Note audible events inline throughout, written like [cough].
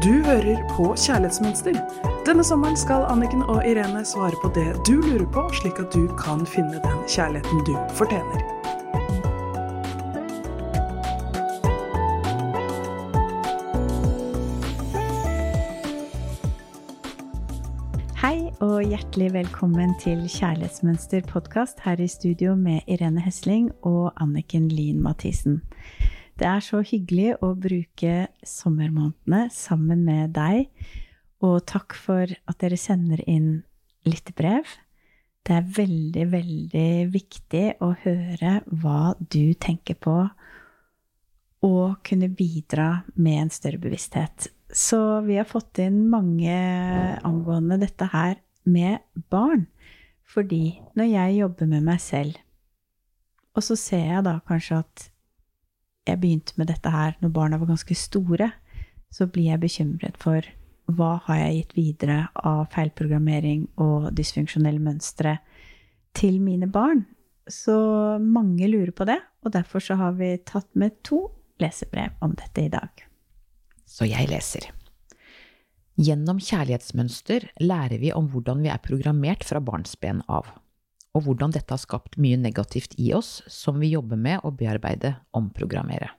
Du hører på Kjærlighetsmønster. Denne sommeren skal Anniken og Irene svare på det du lurer på, slik at du kan finne den kjærligheten du fortjener. Hei og hjertelig velkommen til Kjærlighetsmønster podkast her i studio med Irene Hesling og Anniken Lien Mathisen. Det er så hyggelig å bruke sommermånedene sammen med deg, og takk for at dere sender inn lyttebrev. Det er veldig, veldig viktig å høre hva du tenker på, og kunne bidra med en større bevissthet. Så vi har fått inn mange angående dette her med barn. Fordi når jeg jobber med meg selv, og så ser jeg da kanskje at jeg begynte med dette her når barna var ganske store, så blir jeg bekymret for hva har jeg gitt videre av feilprogrammering og dysfunksjonelle mønstre til mine barn? Så mange lurer på det, og derfor så har vi tatt med to lesebrev om dette i dag. Så jeg leser. Gjennom kjærlighetsmønster lærer vi om hvordan vi er programmert fra barnsben av, og hvordan dette har skapt mye negativt i oss som vi jobber med å bearbeide, omprogrammere.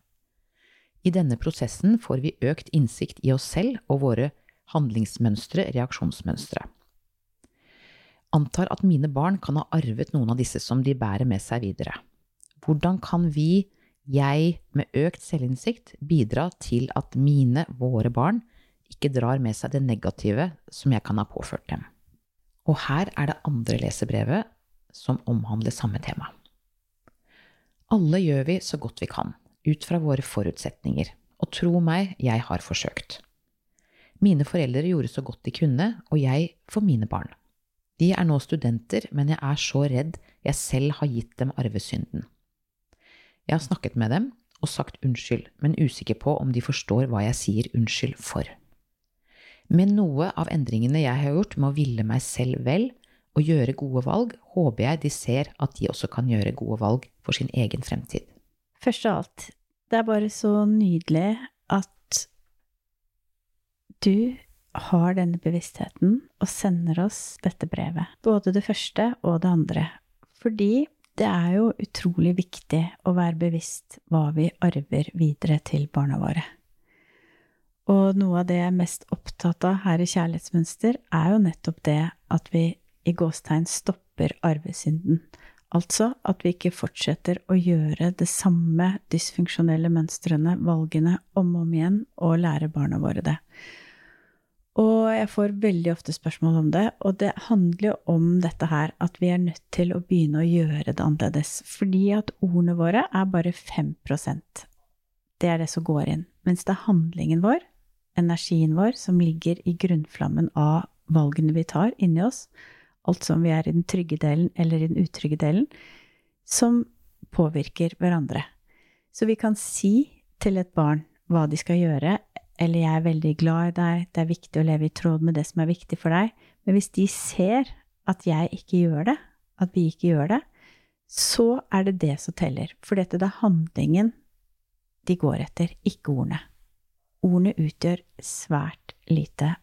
I denne prosessen får vi økt innsikt i oss selv og våre handlingsmønstre, reaksjonsmønstre. Antar at mine barn kan ha arvet noen av disse som de bærer med seg videre. Hvordan kan vi, jeg, med økt selvinnsikt bidra til at mine, våre barn, ikke drar med seg det negative som jeg kan ha påført dem? Og her er det andre lesebrevet som omhandler samme tema. Alle gjør vi så godt vi kan, ut fra våre forutsetninger, og tro meg, jeg har forsøkt. Mine foreldre gjorde så godt de kunne, og jeg for mine barn. De er nå studenter, men jeg er så redd jeg selv har gitt dem arvesynden. Jeg har snakket med dem og sagt unnskyld, men usikker på om de forstår hva jeg sier unnskyld for. Med noe av endringene jeg har gjort med å ville meg selv vel og gjøre gode valg, håper jeg de ser at de også kan gjøre gode valg for sin egen fremtid. Først av alt, det er bare så nydelig at du har denne bevisstheten og sender oss dette brevet. Både det første og det andre. Fordi det er jo utrolig viktig å være bevisst hva vi arver videre til barna våre. Og noe av det jeg er mest opptatt av her i Kjærlighetsmønster, er jo nettopp det at vi i gåstegn stopper arvesynden. Altså at vi ikke fortsetter å gjøre det samme dysfunksjonelle mønstrene, valgene, om og om igjen, og lære barna våre det. Og jeg får veldig ofte spørsmål om det, og det handler jo om dette her, at vi er nødt til å begynne å gjøre det annerledes. Fordi at ordene våre er bare 5% Det er det som går inn. Mens det er handlingen vår, energien vår, som ligger i grunnflammen av valgene vi tar inni oss, alt som vi er i den trygge delen eller i den utrygge delen, som påvirker hverandre. Så vi kan si til et barn hva de skal gjøre, eller 'jeg er veldig glad i deg', 'det er viktig å leve i tråd med det som er viktig for deg'. Men hvis de ser at jeg ikke gjør det, at vi ikke gjør det, så er det det som teller. For dette det er handlingen de går etter, ikke ordene. Ordene utgjør svært lite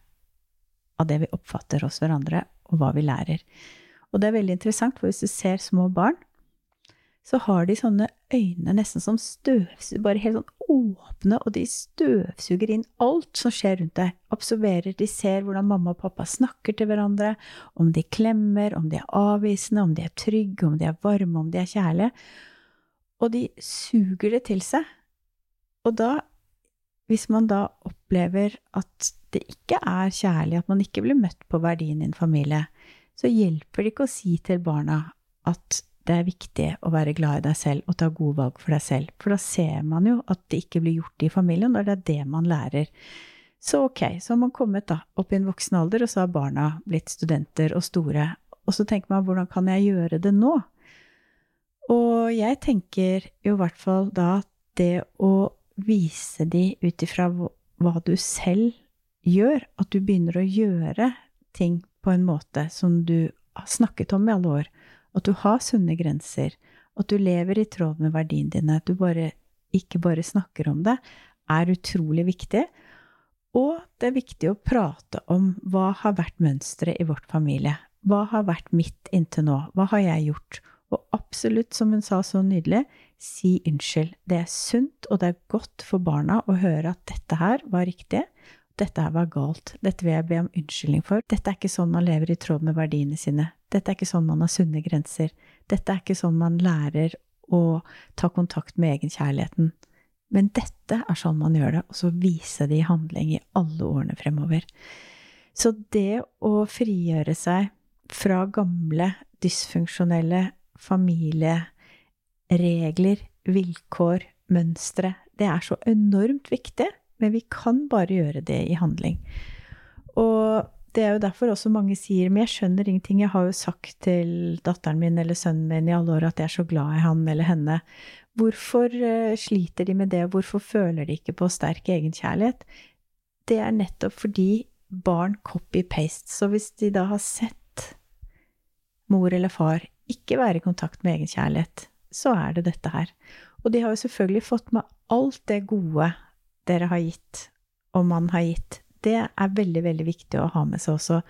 av det vi oppfatter hos hverandre, og hva vi lærer. Og det er veldig interessant, for hvis du ser små barn, så har de sånne øyne nesten som støvsuger, bare helt sånn åpne, og de støvsuger inn alt som skjer rundt deg. Absorberer, de ser hvordan mamma og pappa snakker til hverandre, om de klemmer, om de er avvisende, om de er trygge, om de er varme, om de er kjærlige. Og de suger det til seg. Og da, hvis man da opplever at det ikke er kjærlig, at man ikke blir møtt på verdien i en familie, så hjelper det ikke å si til barna at det er viktig å være glad i deg selv og ta gode valg for deg selv. For da ser man jo at det ikke blir gjort i familien, og det er det man lærer. Så ok, så har man kommet da opp i en voksen alder, og så har barna blitt studenter og store. Og så tenker man hvordan kan jeg gjøre det nå? Og jeg tenker jo i hvert fall da at det å vise de ut ifra hva du selv gjør, at du begynner å gjøre ting på en måte som du har snakket om i alle år, at du har sunne grenser, at du lever i tråd med verdiene dine, at du bare, ikke bare snakker om det, er utrolig viktig. Og det er viktig å prate om hva har vært mønsteret i vårt familie. Hva har vært mitt inntil nå? Hva har jeg gjort? Og absolutt, som hun sa så nydelig, si unnskyld. Det er sunt, og det er godt for barna å høre at dette her var riktig, dette her var galt, dette vil jeg be om unnskyldning for. Dette er ikke sånn man lever i tråd med verdiene sine. Dette er ikke sånn man har sunne grenser. Dette er ikke sånn man lærer å ta kontakt med egenkjærligheten. Men dette er sånn man gjør det, og så vise det i handling i alle årene fremover. Så det å frigjøre seg fra gamle, dysfunksjonelle familieregler, vilkår, mønstre, det er så enormt viktig, men vi kan bare gjøre det i handling. Og det er jo derfor også mange sier men jeg skjønner ingenting. Jeg har jo sagt til datteren min eller sønnen min i alle år at jeg er så glad i han eller henne. Hvorfor uh, sliter de med det, hvorfor føler de ikke på sterk egenkjærlighet? Det er nettopp fordi barn copy-paste. Så hvis de da har sett mor eller far ikke være i kontakt med egenkjærlighet, så er det dette her. Og de har jo selvfølgelig fått med alt det gode dere har gitt, og man har gitt det er veldig, veldig viktig å ha med seg også.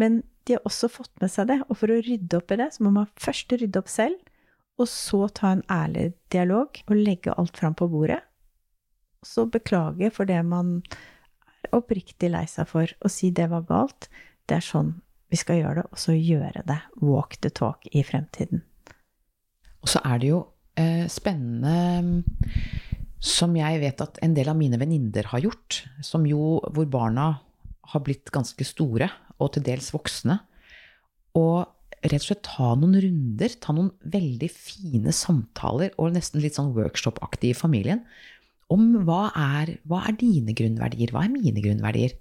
Men de har også fått med seg det, og for å rydde opp i det, så må man først rydde opp selv, og så ta en ærlig dialog og legge alt fram på bordet. Og så beklage for det man er oppriktig lei seg for, og si det var galt. Det er sånn vi skal gjøre det, og så gjøre det. Walk the talk i fremtiden. Og så er det jo eh, spennende som jeg vet at en del av mine venninner har gjort, som jo, hvor barna har blitt ganske store, og til dels voksne. Og rett og slett ta noen runder, ta noen veldig fine samtaler, og nesten litt sånn workshop-aktig i familien, om hva er, hva er dine grunnverdier, hva er mine grunnverdier?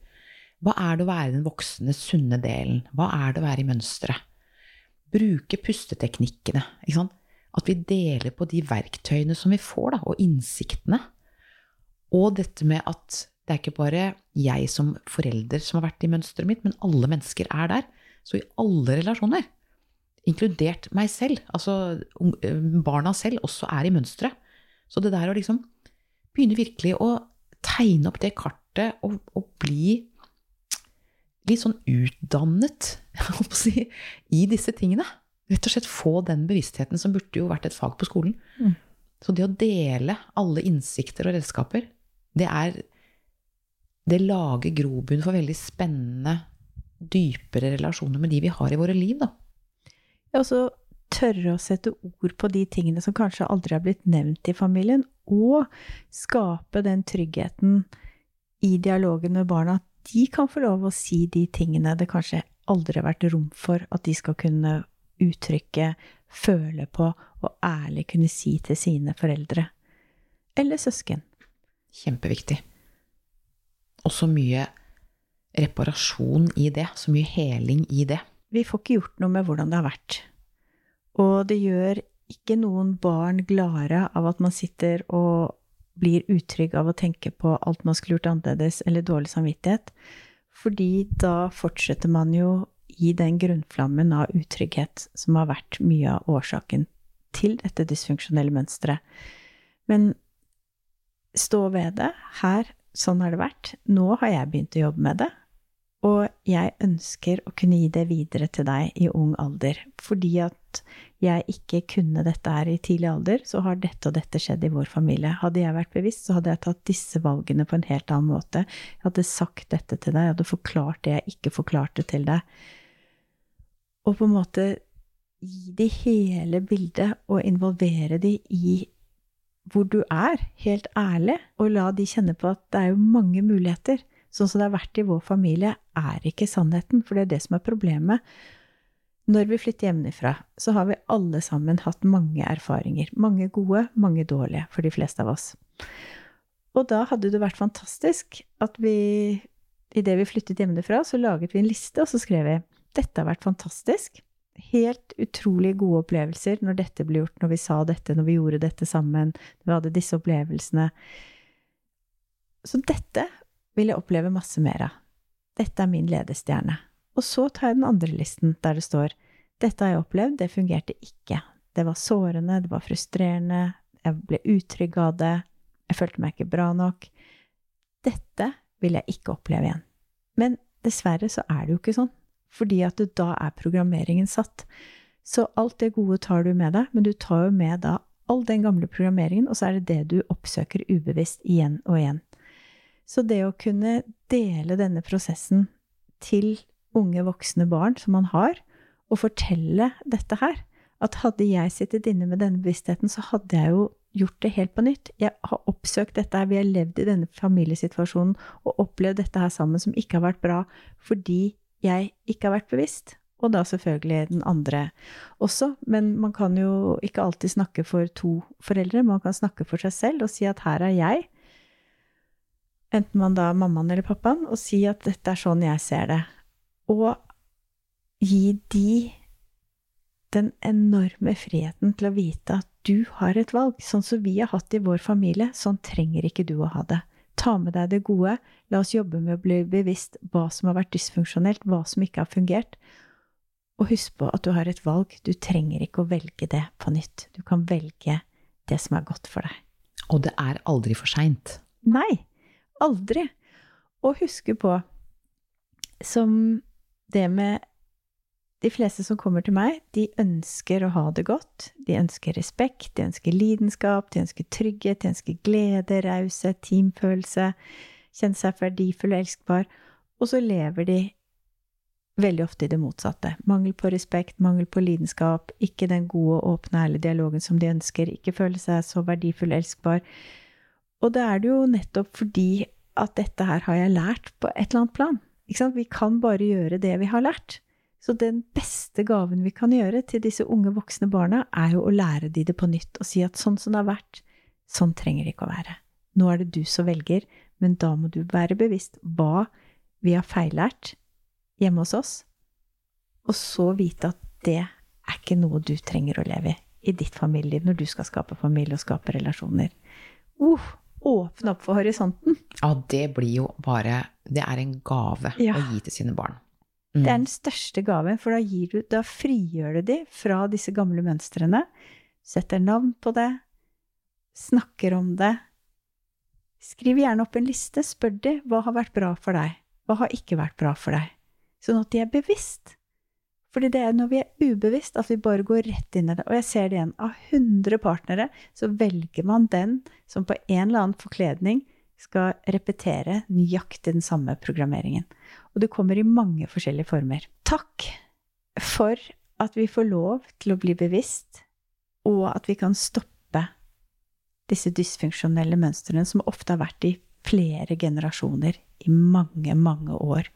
Hva er det å være den voksne, sunne delen? Hva er det å være i mønsteret? Bruke pusteteknikkene. ikke sant? At vi deler på de verktøyene som vi får, da, og innsiktene. Og dette med at det er ikke bare jeg som forelder som har vært i mønsteret mitt, men alle mennesker er der. Så i alle relasjoner, inkludert meg selv, altså barna selv, også er i mønsteret. Så det der å liksom begynne virkelig å tegne opp det kartet og, og bli litt sånn utdannet [laughs] si, i disse tingene rett og slett få den bevisstheten som burde jo vært et fag på skolen. Mm. Så det å dele alle innsikter og redskaper, det er Det lager grobunn for veldig spennende, dypere relasjoner med de vi har i våre liv, da. Ja, og så tørre å sette ord på de tingene som kanskje aldri har blitt nevnt i familien, og skape den tryggheten i dialogen med barna at de kan få lov å si de tingene det kanskje aldri har vært rom for at de skal kunne uttrykke, føle på og ærlig kunne si til sine foreldre eller søsken. Kjempeviktig. Og så mye reparasjon i det, så mye heling i det. Vi får ikke gjort noe med hvordan det har vært. Og det gjør ikke noen barn gladere av at man sitter og blir utrygg av å tenke på alt man skulle gjort annerledes, eller dårlig samvittighet. Fordi da fortsetter man jo i den grunnflammen av utrygghet som har vært mye av årsaken til dette dysfunksjonelle mønsteret. Men stå ved det. Her, sånn har det vært. Nå har jeg begynt å jobbe med det. Og jeg ønsker å kunne gi det videre til deg i ung alder. Fordi at jeg ikke kunne dette her i tidlig alder, så har dette og dette skjedd i vår familie. Hadde jeg vært bevisst, så hadde jeg tatt disse valgene på en helt annen måte. Jeg hadde sagt dette til deg, jeg hadde forklart det jeg ikke forklarte til deg og på en måte gi de hele bildet og involvere de i hvor du er, helt ærlig, og la de kjenne på at det er jo mange muligheter. Sånn som det har vært i vår familie, er ikke sannheten, for det er det som er problemet. Når vi flytter hjemmefra, så har vi alle sammen hatt mange erfaringer. Mange gode, mange dårlige, for de fleste av oss. Og da hadde det vært fantastisk at vi, idet vi flyttet hjemmefra, så laget vi en liste, og så skrev vi dette har vært fantastisk. Helt utrolig gode opplevelser når dette ble gjort, når vi sa dette, når vi gjorde dette sammen, når vi hadde disse opplevelsene. Så dette vil jeg oppleve masse mer av. Dette er min ledestjerne. Og så tar jeg den andre listen, der det står dette har jeg opplevd, det fungerte ikke. Det var sårende, det var frustrerende, jeg ble utrygg av det, jeg følte meg ikke bra nok. Dette vil jeg ikke oppleve igjen. Men dessverre så er det jo ikke sånn, fordi at du, da er programmeringen satt. Så alt det gode tar du med deg, men du tar jo med da all den gamle programmeringen, og så er det det du oppsøker ubevisst igjen og igjen. Så det å kunne dele denne prosessen til unge voksne barn som man har, og fortelle dette her, at hadde jeg sittet inne med denne bevisstheten, så hadde jeg jo gjort det helt på nytt. Jeg har oppsøkt dette her, vi har levd i denne familiesituasjonen og opplevd dette her sammen som ikke har vært bra, fordi jeg ikke har vært bevisst. Og da selvfølgelig den andre også. Men man kan jo ikke alltid snakke for to foreldre. Man kan snakke for seg selv og si at her er jeg, enten man da er mammaen eller pappaen, og si at dette er sånn jeg ser det. Og gi de den enorme friheten til å vite at du har et valg. Sånn som vi har hatt i vår familie, sånn trenger ikke du å ha det. Ta med deg det gode. La oss jobbe med å bli bevisst hva som har vært dysfunksjonelt, hva som ikke har fungert. Og husk på at du har et valg. Du trenger ikke å velge det på nytt. Du kan velge det som er godt for deg. Og det er aldri for seint. Nei, aldri. Og huske på, som det med de fleste som kommer til meg, de ønsker å ha det godt. De ønsker respekt, de ønsker lidenskap, de ønsker trygghet, de ønsker glede, raushet, teamfølelse, kjenne seg verdifull og elskbar. Og så lever de veldig ofte i det motsatte. Mangel på respekt, mangel på lidenskap, ikke den gode, åpne, ærlige dialogen som de ønsker, ikke føle seg så verdifull og elskbar. Og da er det jo nettopp fordi at dette her har jeg lært på et eller annet plan. Vi kan bare gjøre det vi har lært. Så den beste gaven vi kan gjøre til disse unge voksne barna, er jo å lære de det på nytt og si at sånn som det har vært, sånn trenger det ikke å være. Nå er det du som velger, men da må du være bevisst hva vi har feillært hjemme hos oss, og så vite at det er ikke noe du trenger å leve i i ditt familieliv når du skal skape familie og skape relasjoner. Uh, åpne opp for horisonten. Ja, det blir jo bare Det er en gave Ja. å gi til sine barn. Det er Mm. den største gaven, for da, du, da frigjør du de fra disse gamle mønstrene. Setter navn på det. Snakker om det. Skriv gjerne opp en liste. Spør de hva har vært bra for deg. Hva har ikke vært bra for deg? Sånn at de er bevisst. Fordi det er når vi er ubevisst at vi bare går rett inn i det. Og jeg ser det igjen. Av 100 partnere så velger man den som på en eller annen forkledning skal repetere nøyaktig den samme programmeringen. Og det kommer i mange forskjellige former. Takk for at vi får lov til å bli bevisst, og at vi kan stoppe disse dysfunksjonelle mønstrene som ofte har vært i flere generasjoner, i mange, mange år.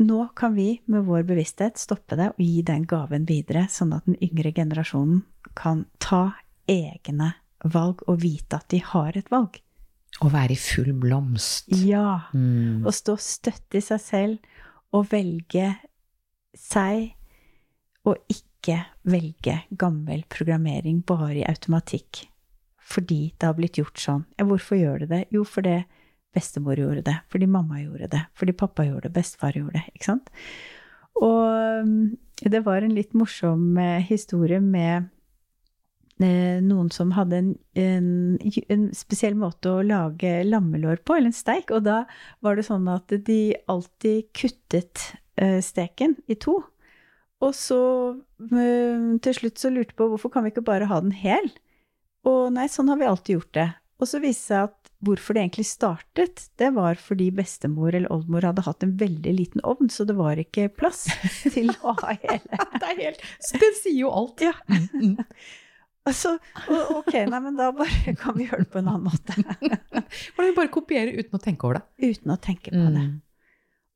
Nå kan vi med vår bevissthet stoppe det og gi den gaven videre, sånn at den yngre generasjonen kan ta egne valg og vite at de har et valg. Å være i full blomst. Ja. Mm. Å stå støtt i seg selv og velge seg, og ikke velge gammel programmering bare i automatikk. Fordi det har blitt gjort sånn. Ja, hvorfor gjør det det? Jo, fordi bestemor gjorde det. Fordi mamma gjorde det. Fordi pappa gjorde det. Bestefar gjorde det. Ikke sant? Og mm, det var en litt morsom eh, historie med noen som hadde en, en, en spesiell måte å lage lammelår på, eller en steik. Og da var det sånn at de alltid kuttet eh, steken i to. Og så eh, til slutt så lurte på hvorfor kan vi ikke bare ha den hel? Og nei, sånn har vi alltid gjort det. Og så viste det seg at hvorfor det egentlig startet, det var fordi bestemor eller oldemor hadde hatt en veldig liten ovn, så det var ikke plass til å ha hele. [laughs] Det er helt Det sier jo alt. Ja. Mm, mm. Og så, o- ok, nei, men da bare kan vi gjøre det på en annen måte. [laughs] Hvordan vi bare kopierer uten å tenke over det. Uten å tenke på det.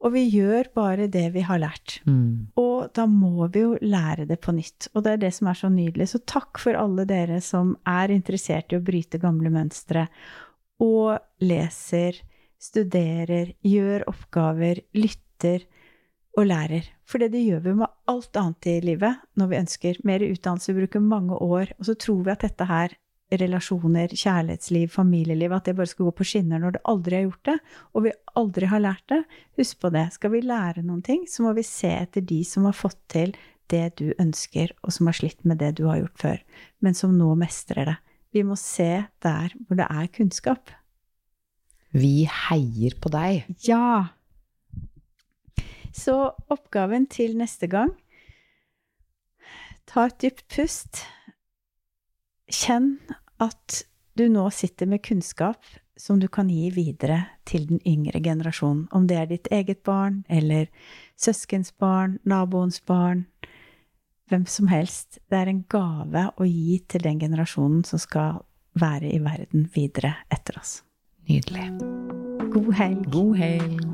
Og vi gjør bare det vi har lært. Mm. Og da må vi jo lære det på nytt. Og det er det som er så nydelig. Så takk for alle dere som er interessert i å bryte gamle mønstre, og leser, studerer, gjør oppgaver, lytter og lærer. For det det gjør vi med alt annet i livet når vi ønsker mer utdannelse, vi bruker mange år, og så tror vi at dette her relasjoner, kjærlighetsliv, familieliv, at det bare skal gå på skinner når det aldri har gjort det, og vi aldri har lært det. Husk på det. Skal vi lære noen ting, så må vi se etter de som har fått til det du ønsker, og som har slitt med det du har gjort før, men som nå mestrer det. Vi må se der hvor det er kunnskap. Vi heier på deg. Ja! Så oppgaven til neste gang Ta et dypt pust. Kjenn at du nå sitter med kunnskap som du kan gi videre til den yngre generasjonen. Om det er ditt eget barn, eller søskens barn, naboens barn, hvem som helst. Det er en gave å gi til den generasjonen som skal være i verden videre etter oss. Nydelig. God helg. God helg.